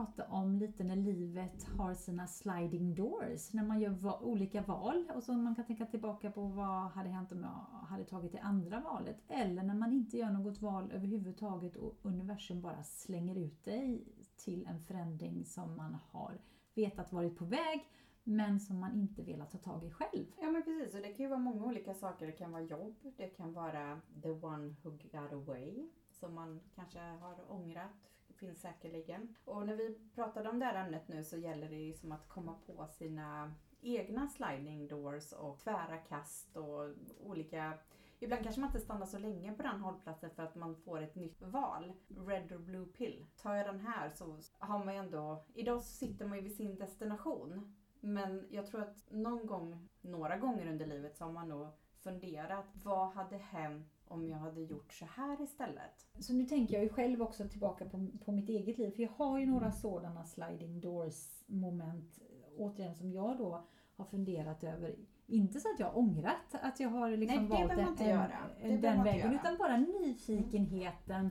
prata om lite när livet har sina sliding doors, när man gör va olika val och så man kan tänka tillbaka på vad hade hänt om jag hade tagit det andra valet eller när man inte gör något val överhuvudtaget och universum bara slänger ut dig till en förändring som man har vetat varit på väg men som man inte velat ta tag i själv. Ja men precis, och det kan ju vara många olika saker. Det kan vara jobb, det kan vara the one who got away som man kanske har ångrat, finns säkerligen. Och när vi pratade om det här ämnet nu så gäller det ju som att komma på sina egna sliding doors och tvära kast och olika Ibland kanske man inte stannar så länge på den hållplatsen för att man får ett nytt val. Red or blue pill. Tar jag den här så har man ju ändå... Idag så sitter man ju vid sin destination. Men jag tror att någon gång, några gånger under livet så har man nog funderat. Vad hade hänt om jag hade gjort så här istället? Så nu tänker jag ju själv också tillbaka på, på mitt eget liv. För jag har ju några sådana sliding doors moment, återigen som jag då har funderat över. Inte så att jag har ångrat att jag har liksom Nej, valt en, en, den vägen, utan bara nyfikenheten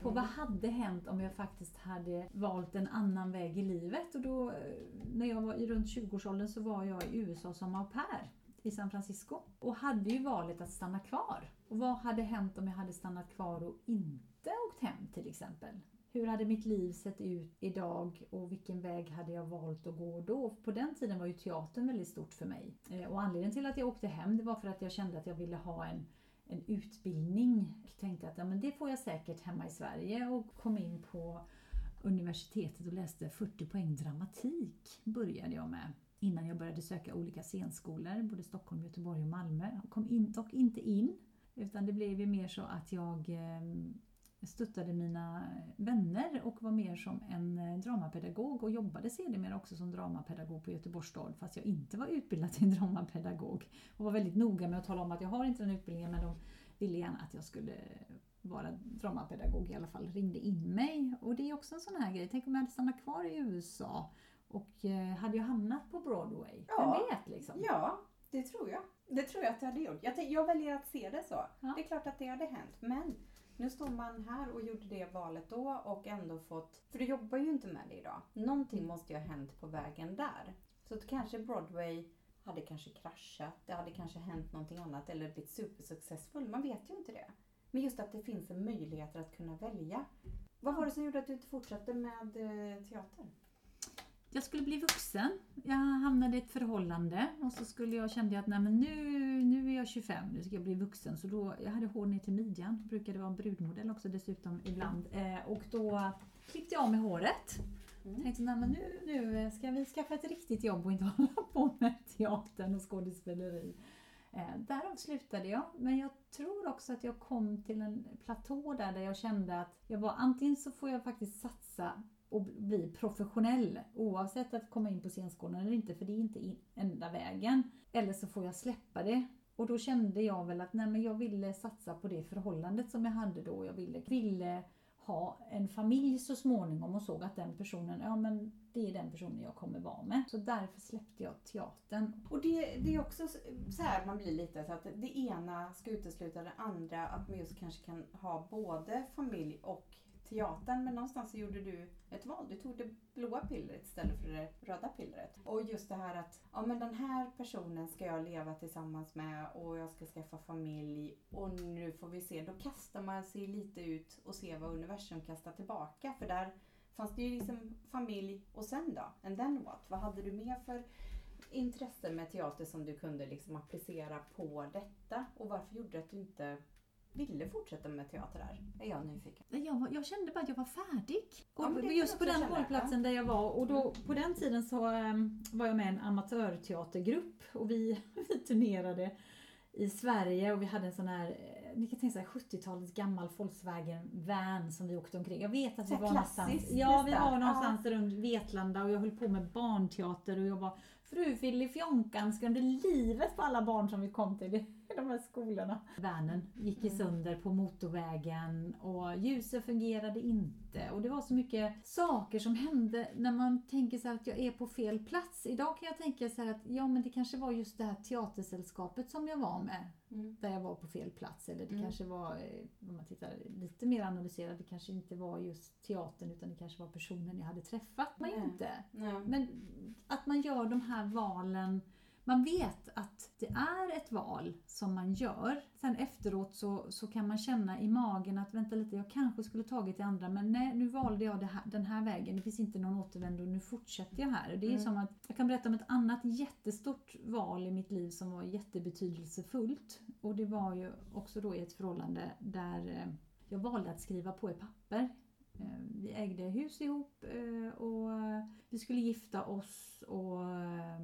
på vad hade hänt om jag faktiskt hade valt en annan väg i livet. Och då, när jag var i runt 20-årsåldern så var jag i USA som au pair i San Francisco och hade ju valet att stanna kvar. Och vad hade hänt om jag hade stannat kvar och inte åkt hem till exempel? Hur hade mitt liv sett ut idag och vilken väg hade jag valt att gå då? På den tiden var ju teatern väldigt stort för mig. Eh, och anledningen till att jag åkte hem det var för att jag kände att jag ville ha en en utbildning. Jag tänkte att ja, men det får jag säkert hemma i Sverige och kom in på universitetet och läste 40 poäng dramatik började jag med innan jag började söka olika scenskolor, både Stockholm, Göteborg och Malmö. Jag kom in, dock inte in, utan det blev ju mer så att jag eh, stöttade mina vänner och var mer som en eh, dramapedagog och jobbade sedermera också som dramapedagog på Göteborgs stad fast jag inte var utbildad till dramapedagog. Och var väldigt noga med att tala om att jag har inte den utbildningen men de ville gärna att jag skulle vara dramapedagog i alla fall, ringde in mig. Och det är också en sån här grej, tänk om jag hade stannat kvar i USA och eh, hade jag hamnat på Broadway? Ja, Vem vet liksom? Ja, det tror jag. Det tror jag att jag hade gjort. Jag, jag väljer att se det så. Ja. Det är klart att det hade hänt. Men nu står man här och gjorde det valet då och ändå fått... För du jobbar ju inte med det idag. Någonting måste ju ha hänt på vägen där. Så att kanske Broadway hade kanske kraschat, det hade kanske hänt någonting annat eller blivit supersuccessfull. Man vet ju inte det. Men just att det finns en möjlighet att kunna välja. Vad var det som gjorde att du inte fortsatte med eh, teater? Jag skulle bli vuxen. Jag hamnade i ett förhållande och så skulle jag kände att nej, men nu, nu är jag 25, nu ska jag bli vuxen. Så då, jag hade hår ner till midjan, det brukade vara en brudmodell också dessutom ibland. Eh, och då klippte jag av mig håret. Mm. Tänkte nej, men nu, nu ska vi skaffa ett riktigt jobb och inte hålla på med teatern och skådespeleri. Eh, därav slutade jag, men jag tror också att jag kom till en platå där, där jag kände att jag var antingen så får jag faktiskt satsa och bli professionell oavsett att komma in på scenskolan eller inte för det är inte enda vägen. Eller så får jag släppa det. Och då kände jag väl att nej, men jag ville satsa på det förhållandet som jag hade då. Jag ville, ville ha en familj så småningom och såg att den personen, ja men det är den personen jag kommer vara med. Så därför släppte jag teatern. Och det, det är också så här man blir lite så att det ena ska utesluta det andra. Att man just kanske kan ha både familj och teatern men någonstans så gjorde du ett val. Du tog det blåa pillret istället för det röda pillret. Och just det här att ja, men den här personen ska jag leva tillsammans med och jag ska skaffa familj och nu får vi se. Då kastar man sig lite ut och ser vad universum kastar tillbaka. För där fanns det ju liksom familj och sen då? And then what? Vad hade du mer för intresse med teater som du kunde liksom applicera på detta? Och varför gjorde det att du inte ville fortsätta med teater här? Är jag nyfiken. Jag, jag kände bara att jag var färdig. Ja, just på den hållplatsen där jag var. Och då, på den tiden så um, var jag med i en amatörteatergrupp och vi, vi turnerade i Sverige och vi hade en sån här, eh, ni kan tänka sig 70-talets gammal Volkswagen van som vi åkte omkring. Jag vet att vi var någonstans, ja, vi var någonstans ja. runt Vetlanda och jag höll på med barnteater och jag var fru Fjonkan skrämde livet på alla barn som vi kom till. i de här skolorna. Vanen gick i sönder på motorvägen och ljuset fungerade inte. Och det var så mycket saker som hände när man tänker så att jag är på fel plats. Idag kan jag tänka så att ja men det kanske var just det här teatersällskapet som jag var med. Mm. Där jag var på fel plats. Eller det Mm. kanske var, eh, om man tittar lite mer analyserat, det kanske inte var just teatern utan det kanske var personen jag hade träffat. Men Nej. inte. Nej. Men att man gör de här valen man vet att det är ett val som man gör. Sen efteråt så, så kan man känna i magen att vänta lite, jag kanske skulle tagit det andra men nej, nu valde jag här, den här vägen. Det finns inte någon återvändo, nu fortsätter jag här. Det är Mm. som att, jag kan berätta om ett annat jättestort val i mitt liv som var jättebetydelsefullt. Och det var ju också då i ett förhållande där eh, jag valde att skriva på ett papper. Eh, vi ägde hus ihop eh, och vi skulle gifta oss och eh,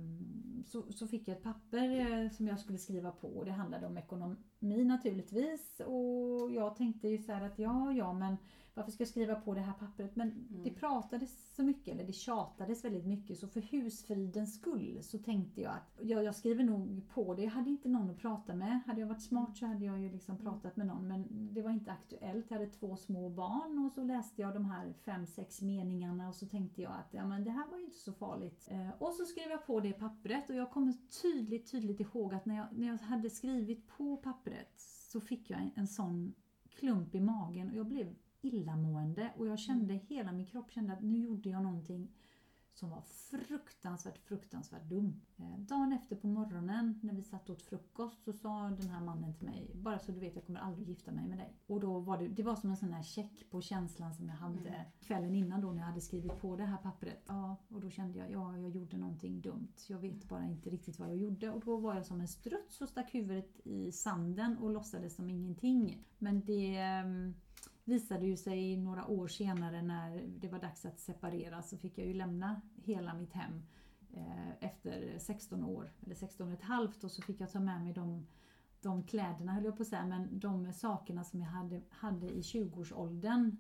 så, så fick jag ett papper som jag skulle skriva på. Och det handlade om ekonomi naturligtvis och jag tänkte ju så här att ja, ja men varför ska jag skriva på det här pappret? Men Mm. det pratades så mycket, eller det tjatades väldigt mycket så för husfridens skull så tänkte jag att ja, jag skriver nog på det. Jag hade inte någon att prata med. Hade jag varit smart så hade jag ju liksom pratat med någon men det var inte aktuellt. Jag hade två små barn och så läste jag de här fem, sex meningarna och så tänkte jag att ja, men det här var ju inte så farligt. Eh, och så skrev jag på det pappret och jag kommer tydligt, tydligt ihåg att när jag, när jag hade skrivit på pappret så fick jag en, en sån klump i magen och jag blev illamående och jag kände hela min kropp kände att nu gjorde jag någonting som var fruktansvärt, fruktansvärt dum. Eh, dagen efter på morgonen när vi satt åt frukost så sa den här mannen till mig bara så du vet jag kommer aldrig gifta mig med dig. Och då var det, det var som en sån här check på känslan som jag hade Mm. kvällen innan då när jag hade skrivit på det här pappret. Ja, och då kände jag ja, jag gjorde någonting dumt. Jag vet bara inte riktigt vad jag gjorde och då var jag som en struts och stack huvudet i sanden och låtsades som ingenting. Men det ehm, visade ju sig några år senare när det var dags att separera så fick jag ju lämna hela mitt hem eh, efter 16 år, eller 16 och ett halvt och så fick jag ta med mig de, de kläderna höll jag på att säga, men de sakerna som jag hade, hade i 20-årsåldern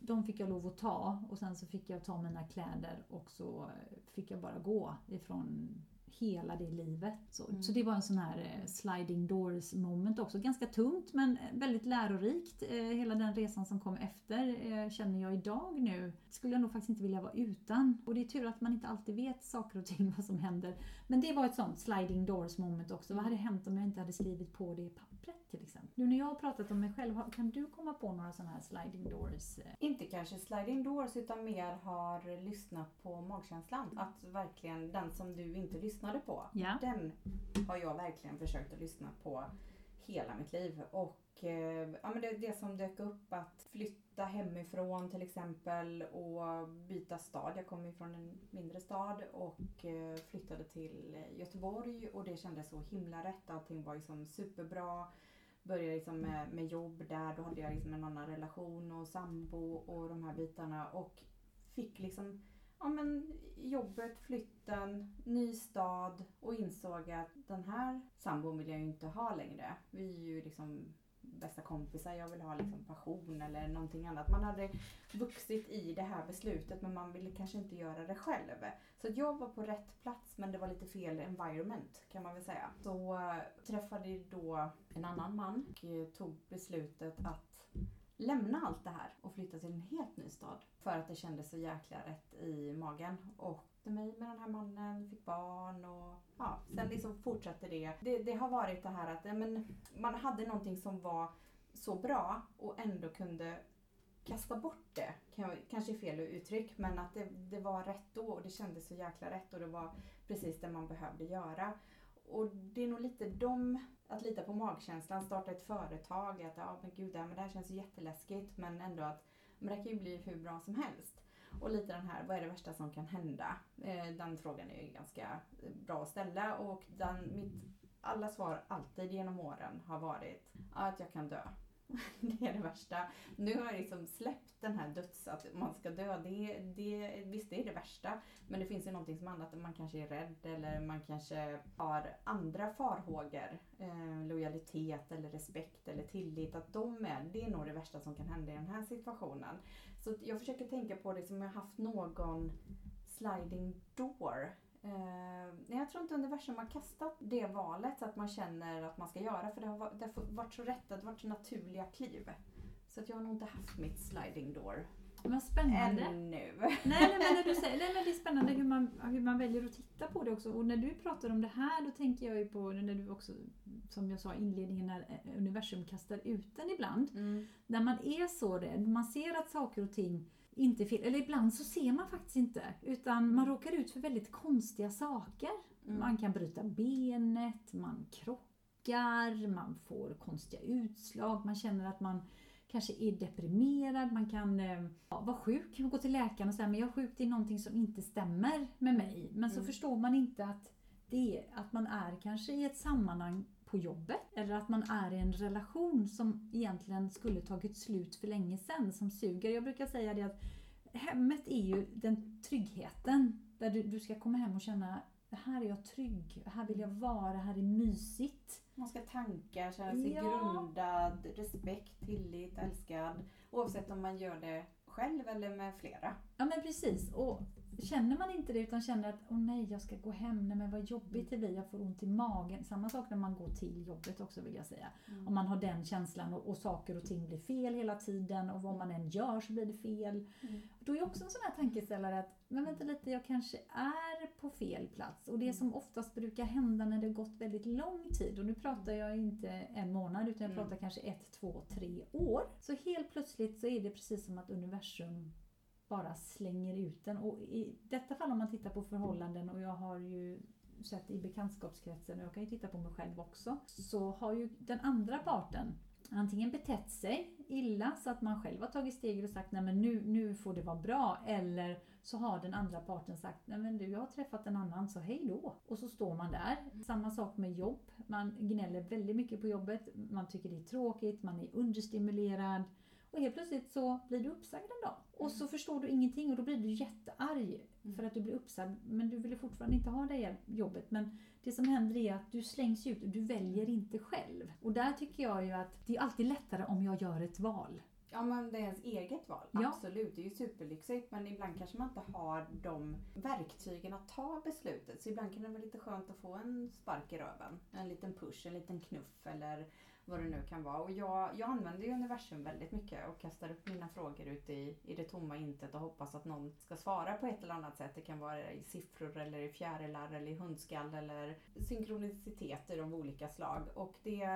de fick jag lov att ta. Och sen så fick jag ta mina kläder och så fick jag bara gå ifrån hela det livet. Så, Mm. så det var en sån här eh, sliding doors moment också. Ganska tungt men väldigt lärorikt. Eh, hela den resan som kom efter eh, känner jag idag nu skulle jag nog faktiskt inte vilja vara utan. Och det är tur att man inte alltid vet saker och ting vad som händer. Men det var ett sånt sliding doors moment också. Vad hade hänt om jag inte hade skrivit på det i pappret till exempel? Nu när jag har pratat om mig själv, kan du komma på några sådana här sliding doors? eh, Inte kanske sliding doors utan mer har lyssnat på magkänslan. Att verkligen den som du inte lyssnade på. Ja. Den har jag verkligen försökt att lyssna på hela mitt liv. Och eh, ja, men det, det som dök upp att flytta hemifrån till exempel och byta stad. Jag kommer ju från en mindre stad och eh, flyttade till Göteborg och det kändes så himla rätt. Allting var liksom superbra. Började liksom med, med jobb där, då hade jag liksom en annan relation och sambo och de här bitarna. Och fick liksom ja, men jobbet, flytten, ny stad och insåg att den här sambon vill jag ju inte ha längre. Vi är ju liksom bästa kompisar, jag vill ha liksom passion eller någonting annat. Man hade vuxit i det här beslutet men man ville kanske inte göra det själv. Så att jag var på rätt plats men det var lite fel environment kan man väl säga. Så eh, träffade jag då en annan man och eh, tog beslutet att lämna allt det här och flytta till en helt ny stad. För att det kändes så jäkla rätt i magen. Och mig med den här mannen, fick barn och ja, sen liksom fortsatte det. Det, det har varit det här att men, man hade någonting som var så bra och ändå kunde kasta bort det. Kan- Kanske fel uttryck men att det, det var rätt då och det kändes så jäkla rätt och det var precis det man behövde göra. Och det är nog lite de, att lita på magkänslan, starta ett företag, att ja men gud det här, men det här känns ju jätteläskigt men ändå att men det kan ju bli hur bra som helst. Och lite den här, vad är det värsta som kan hända? Eh, den frågan är ju ganska eh, bra att ställa och den, mitt, alla svar alltid genom åren har varit att jag kan dö. Det är det värsta. Nu har jag liksom släppt den här döds, att man ska dö. Det, det, visst, det är det värsta. Men det finns ju någonting som annat. Man kanske är rädd eller man kanske har andra farhågor. Eh, lojalitet eller respekt eller tillit. Att de är, det är nog det värsta som kan hända i den här situationen. Så jag försöker tänka på det som jag haft någon sliding door Eh, jag tror inte universum har kastat det valet att man känner att man ska göra för det har, varit, det har varit så rätt, det har varit så naturliga kliv. Så att jag har nog inte haft mitt sliding door Vad spännande. ännu. Nej, nej, men när du säger, nej, men det är spännande hur man, hur man väljer att titta på det också. Och när du pratar om det här då tänker jag ju på när du också, som jag sa i inledningen, när eh, universum kastar ut den ibland. Mm. När man är så rädd, man ser att saker och ting inte fel, eller ibland så ser man faktiskt inte. Utan man råkar ut för väldigt konstiga saker. Mm. Man kan bryta benet, man krockar, man får konstiga utslag, man känner att man kanske är deprimerad, man kan eh, ja, vara sjuk, gå till läkaren och säga men jag är sjuk, det är någonting som inte stämmer med mig. Men så Mm. förstår man inte att, det att man är kanske i ett sammanhang på jobbet eller att man är i en relation som egentligen skulle tagit slut för länge sedan som suger. Jag brukar säga det att hemmet är ju den tryggheten där du, du ska komma hem och känna det här är jag trygg, här vill jag vara, här är mysigt. Man ska tanka, känna sig Ja. grundad, respekt, tillit, älskad. Oavsett om man gör det själv eller med flera. Ja men precis. Och känner man inte det utan känner att åh nej jag ska gå hem, nej men vad jobbigt det blir, jag får ont i magen. Samma sak när man går till jobbet också vill jag säga. Om man har den känslan och, och saker och ting blir fel hela tiden och vad man än gör så blir det fel. Mm. Då är också en sån här tankeställare att men vänta lite, jag kanske är på fel plats. Och det som oftast brukar hända när det har gått väldigt lång tid, och nu pratar jag inte en månad utan jag Mm. pratar kanske ett, två, tre år. Så helt plötsligt så är det precis som att universum bara slänger ut den. Och i detta fall om man tittar på förhållanden och jag har ju sett i bekantskapskretsen och jag kan ju titta på mig själv också. Så har ju den andra parten antingen betett sig illa så att man själv har tagit steget och sagt nej men nu, nu får det vara bra. Eller så har den andra parten sagt nej men du jag har träffat en annan så hej då. Och så står man där. Samma sak med jobb. Man gnäller väldigt mycket på jobbet. Man tycker det är tråkigt, man är understimulerad. Och helt plötsligt så blir du uppsagd en dag. Och så förstår du ingenting och då blir du jättearg för att du blir uppsagd. Men du vill fortfarande inte ha det jobbet. Men det som händer är att du slängs ut och du väljer inte själv. Och där tycker jag ju att det är alltid lättare om jag gör ett val. Ja men det är ens eget val. Ja. Absolut, det är ju superlyxigt. Men ibland kanske man inte har de verktygen att ta beslutet. Så ibland kan det vara lite skönt att få en spark i röven. En liten push, en liten knuff eller vad det nu kan vara. Och jag, jag använder ju universum väldigt mycket och kastar upp mina frågor ut i, i det tomma intet och hoppas att någon ska svara på ett eller annat sätt. Det kan vara i siffror eller i fjärilar eller i hundskall eller synkroniciteter av olika slag. Och det,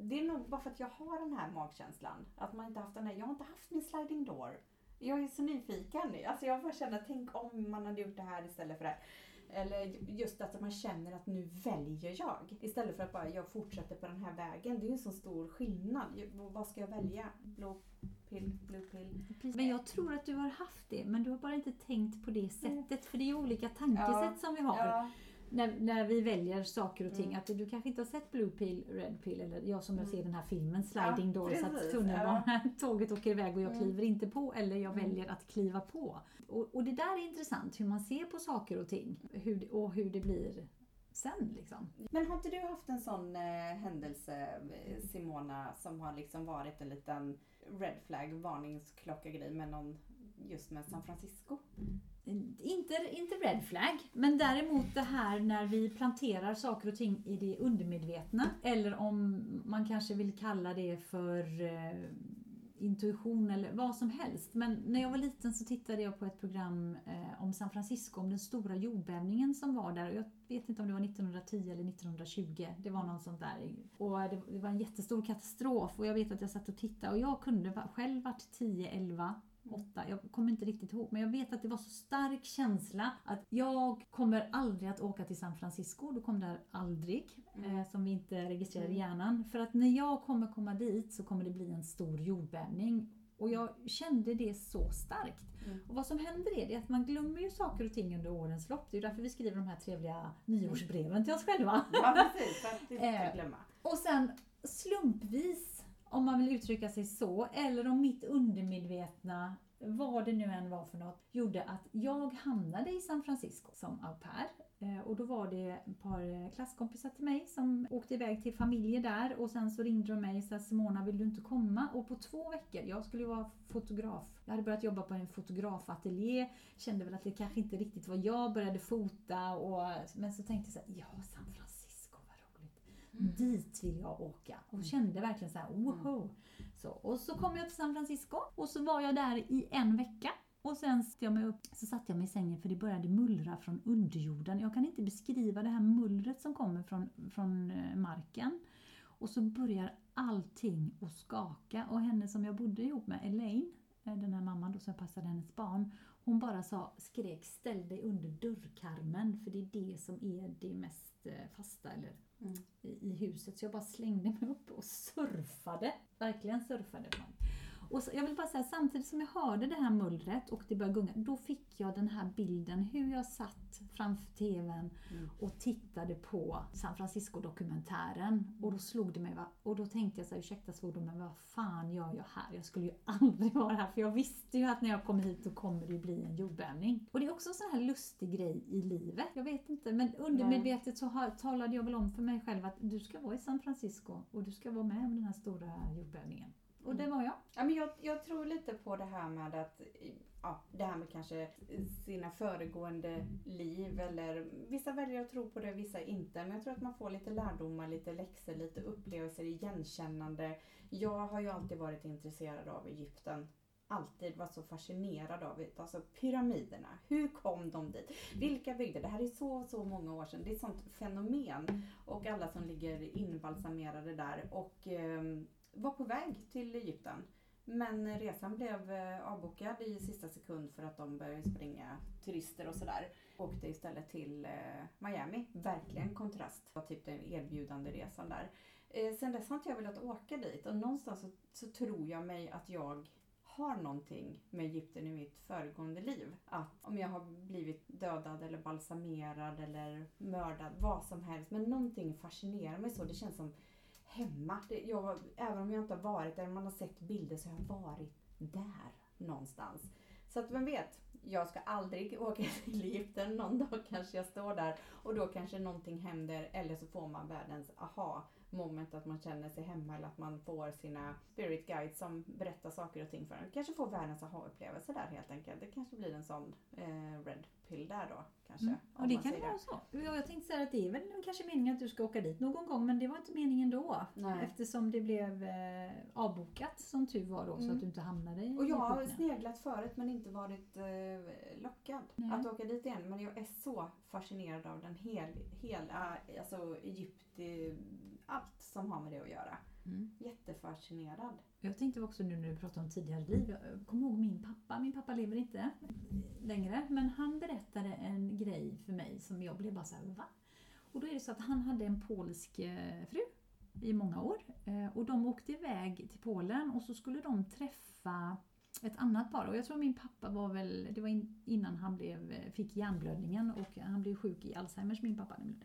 det är nog bara för att jag har den här magkänslan. Att man inte haft den här, jag har inte haft min sliding door. Jag är så nyfiken. Alltså jag bara känner, tänk om man hade gjort det här istället för det här. Eller just att man känner att nu väljer jag. Istället för att bara jag fortsätter på den här vägen. Det är ju en så stor skillnad. Vad ska jag välja? Blå pill, blue pill? Men jag tror att du har haft det, men du har bara inte tänkt på det sättet. För det är olika tankesätt som vi har. Ja, När, när vi väljer saker och ting. Mm. Att du kanske inte har sett Blue Pill, Red Pill eller jag som jag Mm. ser den här filmen Sliding Ja, Door så att tunnelbanan, tåget åker iväg och jag Mm. kliver inte på eller jag Mm. väljer att kliva på. Och, och det där är intressant hur man ser på saker och ting hur, och hur det blir sen liksom. Men har inte du haft en sån eh, händelse eh, Simona som har liksom varit en liten red flag varningsklocka grej med någon just med San Francisco? Mm. Inte, inte red flag, men däremot det här när vi planterar saker och ting i det undermedvetna. Eller om man kanske vill kalla det för eh, intuition eller vad som helst. Men när jag var liten så tittade jag på ett program eh, om San Francisco, om den stora jordbävningen som var där. Jag vet inte om det var 1910 eller 1920. Det var någon sånt där. Och det, var en jättestor katastrof och jag vet att jag satt och tittade och jag kunde själv varit 10, 11 åtta, jag kommer inte riktigt ihåg, men jag vet att det var så stark känsla att jag kommer aldrig att åka till San Francisco, då kom det aldrig, Mm. eh, som vi inte registrerar i Mm. hjärnan. För att när jag kommer komma dit så kommer det bli en stor jordbävning. Och jag kände det så starkt. Mm. Och vad som händer är det att man glömmer ju saker och ting under årens lopp. Det är ju därför vi skriver de här trevliga nyårsbreven till oss själva. Ja precis, för att inte Eh, glömma. Och sen slumpvis, om man vill uttrycka sig så, eller om mitt undermedvetna, vad det nu än var för något, gjorde att jag hamnade i San Francisco som au pair. Eh, och då var det ett par eh, klasskompisar till mig som åkte iväg till familjer där och sen så ringde de mig och sa Simona vill du inte komma? Och på två veckor, jag skulle ju vara fotograf. Jag hade börjat jobba på en fotografateljé, kände väl att det kanske inte riktigt var jag, började fota och men så tänkte jag så här, ja San Francisco. Mm. Dit vill jag åka. Och kände verkligen så här, wow. Så, och så kom jag till San Francisco och så var jag där i en vecka. Och sen satte jag mig upp, så satte jag mig i sängen för det började mullra från underjorden. Jag kan inte beskriva det här mullret som kommer från, från eh, marken. Och så börjar allting att skaka. Och henne som jag bodde ihop med, Elaine, eh, den här mamman då som passade hennes barn, hon bara sa, skrek ställ dig under dörrkarmen för det är det som är det mest fasta eller Mm. i, i huset. Så jag bara slängde mig upp och surfade. Verkligen surfade man. Och så, jag vill bara säga, samtidigt som jag hörde det här mullret och det började gunga, då fick jag den här bilden hur jag satt framför TVn Mm. och tittade på San Francisco-dokumentären. Och då slog det mig, va? och då tänkte jag så här, ursäkta svordomen, vad fan gör jag här? Jag skulle ju aldrig vara här, för jag visste ju att när jag kommer hit då kommer det bli en jordbävning. Och det är också en sån här lustig grej i livet. Jag vet inte, men undermedvetet så har, talade jag väl om för mig själv att du ska vara i San Francisco och du ska vara med om den här stora jordbävningen. Och det var jag. Ja, men jag, jag tror lite på det här med att ja, det här med kanske sina föregående liv eller vissa väljer att tro på det, vissa inte. Men jag tror att man får lite lärdomar, lite läxor, lite upplevelser, igenkännande. Jag har ju alltid varit intresserad av Egypten. Alltid varit så fascinerad av det. Alltså pyramiderna, hur kom de dit? Vilka byggde? Det här är så, så många år sedan. Det är ett sånt fenomen. Och alla som ligger inbalsamerade där. Och eh, var på väg till Egypten. Men resan blev eh, avbokad i sista sekund för att de började springa turister och sådär. Åkte istället till eh, Miami. Verkligen kontrast. Det var typ den erbjudande resan där. Eh, sen dess har inte jag velat åka dit och någonstans så, så tror jag mig att jag har någonting med Egypten i mitt föregående liv. Att om jag har blivit dödad eller balsamerad eller mördad, vad som helst. Men någonting fascinerar mig så. Det känns som hemma. Det, jag, även om jag inte har varit där, man har sett bilder så har jag varit där någonstans. Så att vem vet, jag ska aldrig åka till Egypten. Någon dag kanske jag står där och då kanske någonting händer eller så får man världens aha moment att man känner sig hemma eller att man får sina spirit guides som berättar saker och ting för en. Kanske får världens aha-upplevelse där helt enkelt. Det kanske blir en sån eh, red pill där då kanske. Mm. Och det kan vara så. Ja, Jag tänkte säga att det är väl kanske meningen att du ska åka dit någon gång men det var inte meningen då. Nej. Eftersom det blev eh, avbokat som tur var då så Mm. att du inte hamnade i Och jag har sneglat förut men inte varit eh, lockad Nej. att åka dit igen. Men jag är så fascinerad av den hel, hela, alltså Egypt, eh, som har med det att göra. Mm. Jättefascinerad. Jag tänkte också nu när du pratade om tidigare liv. Jag kommer ihåg min pappa. Min pappa lever inte längre. Men han berättade en grej för mig som jag blev bara så här, va? Och då är det så att han hade en polsk eh, fru i många år. Eh, Och de åkte iväg till Polen och så skulle de träffa ett annat par. Och jag tror min pappa var väl, det var in, innan han blev, fick hjärnblödningen och han blev sjuk i Alzheimers, min pappa nämligen.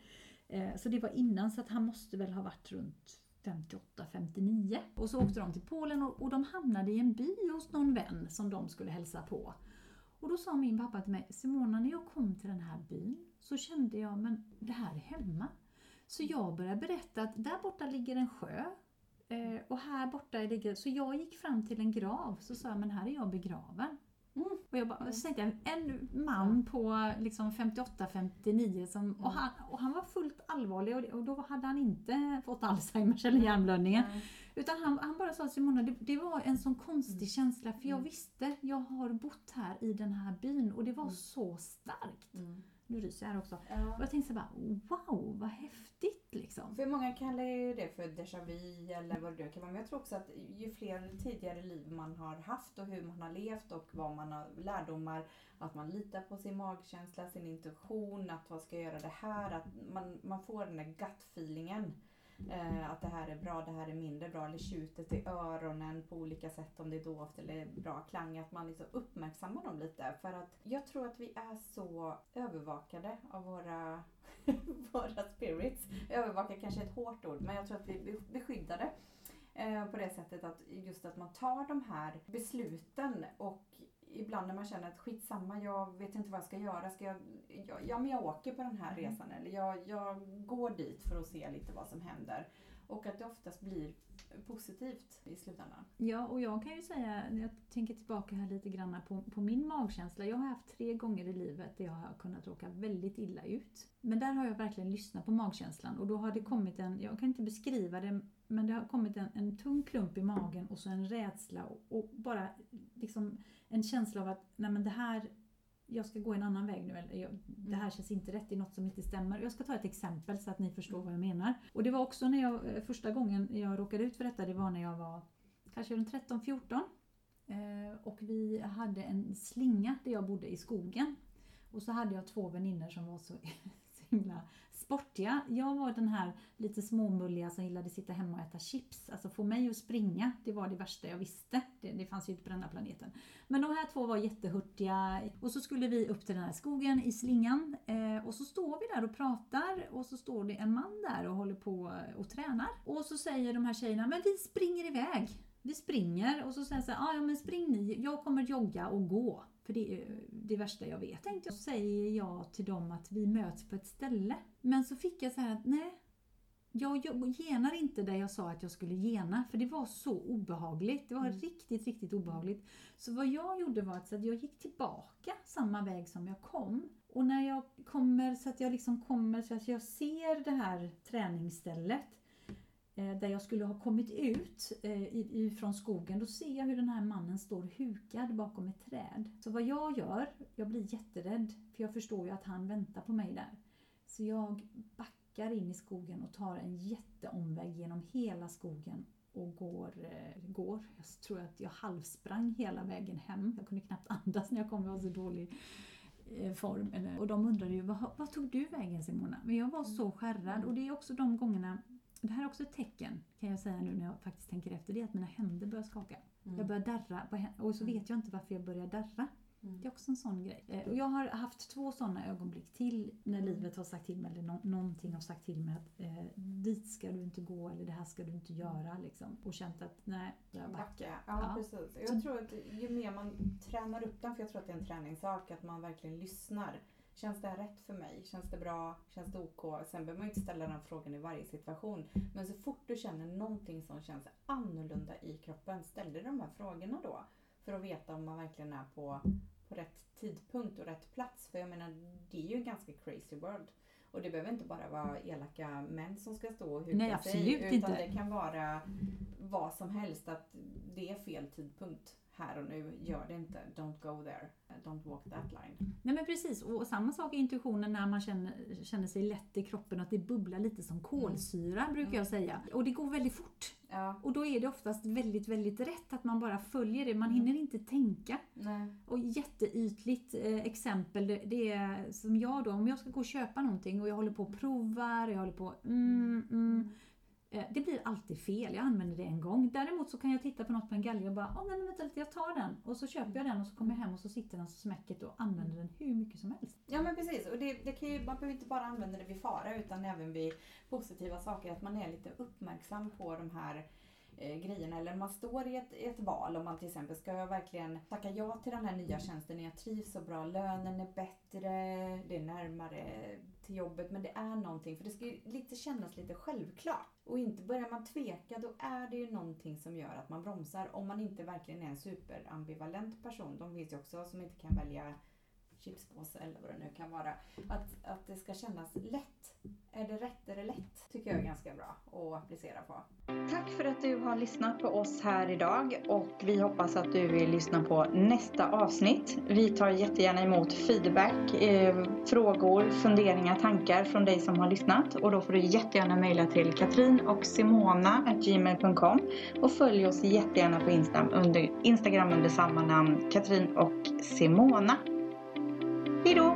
Eh, så det var innan så att han måste väl ha varit runt 58-59. Och så åkte de till Polen och, och de hamnade i en by hos någon vän som de skulle hälsa på. Och då sa min pappa till mig, Simona när jag kom till den här byn så kände jag, men det här är hemma. Så jag började berätta att där borta ligger en sjö. Eh, och här borta ligger... Så jag gick fram till en grav så sa jag, men här är jag begraven. Mm. Och jag bara, så tänkte jag, en man på liksom 58-59 som, och, han, och han var fullt allvarlig och, och då hade han inte fått Alzheimers eller hjärnblödningen. Nej. Utan han, han bara sa Simona, det, det var en sån konstig Mm. känsla för jag Mm. visste, jag har bott här i den här byn och det var Mm. så starkt. Nu ryser jag här också. Ja. Och jag tänkte så bara, wow vad häftigt liksom. För många kallar ju det för déjà vu eller vad det kan vara. Men jag tror också att ju fler tidigare liv man har haft och hur man har levt och vad man har lärdomar. Att man litar på sin magkänsla, sin intuition, att man ska göra det här. Att man, man får den där gut-feelingen. Eh, att det här är bra, det här är mindre bra. Eller tjutet i öronen på olika sätt. Om det är dovt eller bra klang. Att man liksom uppmärksammar dem lite. För att jag tror att vi är så övervakade av våra, våra spirits. Övervaka kanske är ett hårt ord, men jag tror att vi är beskyddade. Eh, på det sättet att just att man tar de här besluten och ibland när man känner att skitsamma, jag vet inte vad jag ska göra. Ska jag, jag, ja, men jag åker på den här Mm. resan eller jag, jag går dit för att se lite vad som händer. Och att det oftast blir positivt i slutändan. Ja, och jag kan ju säga, jag tänker tillbaka här lite grann på, på min magkänsla. Jag har haft tre gånger i livet där jag har kunnat råka väldigt illa ut. Men där har jag verkligen lyssnat på magkänslan och då har det kommit en, jag kan inte beskriva det, men det har kommit en, en tung klump i magen och så en rädsla och, och bara liksom en känsla av att nej men det här jag ska gå en annan väg nu, eller jag, det här känns inte rätt, det är något som inte stämmer. Jag ska ta ett exempel så att ni förstår vad jag menar. Och det var också när jag, eh, första gången jag råkade ut för detta, det var när jag var kanske runt 13-14. Eh, och vi hade en slinga där jag bodde i skogen. Och så hade jag två vänner som var så himla sportiga. Jag var den här lite småmulliga som gillade sitta hemma och äta chips. Alltså få mig att springa, det var det värsta jag visste. Det, det fanns ju inte på den här planeten. Men de här två var jättehurtiga. Och så skulle vi upp till den här skogen i slingan. Eh, och så står vi där och pratar och så står det en man där och håller på och tränar. Och så säger de här tjejerna, men vi springer iväg. Vi springer och så säger jag så här, "Ah, ja men spring ni, jag kommer jogga och gå. För det är det värsta jag vet. Tänkte jag, så säger jag till dem att vi möts på ett ställe. Men så fick jag så här att nej, jag jag genar inte där jag sa att jag skulle gena för det var så obehagligt. Det var Mm. riktigt, riktigt obehagligt. Så vad jag gjorde var att jag gick tillbaka samma väg som jag kom. Och när jag kommer så att jag liksom kommer så att jag ser det här träningsstället där jag skulle ha kommit ut eh, ifrån skogen, då ser jag hur den här mannen står hukad bakom ett träd. Så vad jag gör, jag blir jätterädd för jag förstår ju att han väntar på mig där. Så jag backar in i skogen och tar en jätteomväg genom hela skogen och går, eh, går. Jag tror att jag halvsprang hela vägen hem. Jag kunde knappt andas när jag kom, jag var så dålig eh, form. Och de undrade ju, vad, vad tog du vägen Simona? Men jag var så skärrad och det är också de gångerna det här är också ett tecken, kan jag säga nu när jag faktiskt tänker efter, det är att mina händer börjar skaka. Jag börjar darra på och så vet jag inte varför jag börjar darra. Mm. Det är också en sån grej. Eh, Och jag har haft två sådana ögonblick till när livet har sagt till mig, eller nå- någonting har sagt till mig att eh, dit ska du inte gå eller det här ska du inte göra. Liksom. Och känt att nej, jag backar. Backa. Ja, Ja. precis. Jag tror att ju mer man tränar upp den, för jag tror att det är en träningssak, att man verkligen lyssnar. Känns det här rätt för mig? Känns det bra? Känns det OK? Sen behöver man ju inte ställa den frågan i varje situation. Men så fort du känner någonting som känns annorlunda i kroppen, ställ dig de här frågorna då. För att veta om man verkligen är på, på rätt tidpunkt och rätt plats. För jag menar, det är ju en ganska crazy world. Och det behöver inte bara vara elaka män som ska stå och huka Nej, sig. Utan inte. det kan vara vad som helst. Att det är fel tidpunkt här och nu. Gör det inte. Don't go there. Don't walk that line. Nej men precis, och samma sak är intuitionen när man känner, känner sig lätt i kroppen och att det bubblar lite som kolsyra brukar jag säga. Och det går väldigt fort. Ja, Och då är det oftast väldigt, väldigt rätt att man bara följer det. Man Mm. hinner inte tänka. nej. Och jätteytligt eh, exempel, det, det är som jag då, om jag ska gå och köpa någonting och jag håller på och provar, jag håller på mm, mm, eh, Eh, det blir alltid fel, jag använder det en gång. Däremot så kan jag titta på något på en galge och bara, oh, nej men vänta lite, jag tar den. Och så köper jag den och så kommer jag hem och så sitter den så smäcket och använder den hur mycket som helst. Ja men precis. Och det, det kan ju, man behöver inte bara använda det vid fara utan även vid positiva saker. Att man är lite uppmärksam på de här eh, grejerna. Eller man står i ett, ett val om man till exempel ska jag verkligen tacka ja till den här nya tjänsten när jag trivs så bra. Lönen är bättre, det är närmare till jobbet. Men det är någonting. För det ska ju lite kännas lite självklart. Och inte börjar man tveka då är det ju någonting som gör att man bromsar. Om man inte verkligen är en superambivalent person. De finns ju också som inte kan välja chipspåse eller vad det nu kan vara. Att, att det ska kännas lätt. Är det rätt är det lätt. Tycker jag är ganska bra att applicera på. Tack för att du har lyssnat på oss här idag och vi hoppas att du vill lyssna på nästa avsnitt. Vi tar jättegärna emot feedback, eh, frågor, funderingar, tankar från dig som har lyssnat och då får du jättegärna mejla till katrin och simona.gmail.com och följ oss jättegärna på Instagram under, Instagram under samma namn, Katrin och Simona. Pero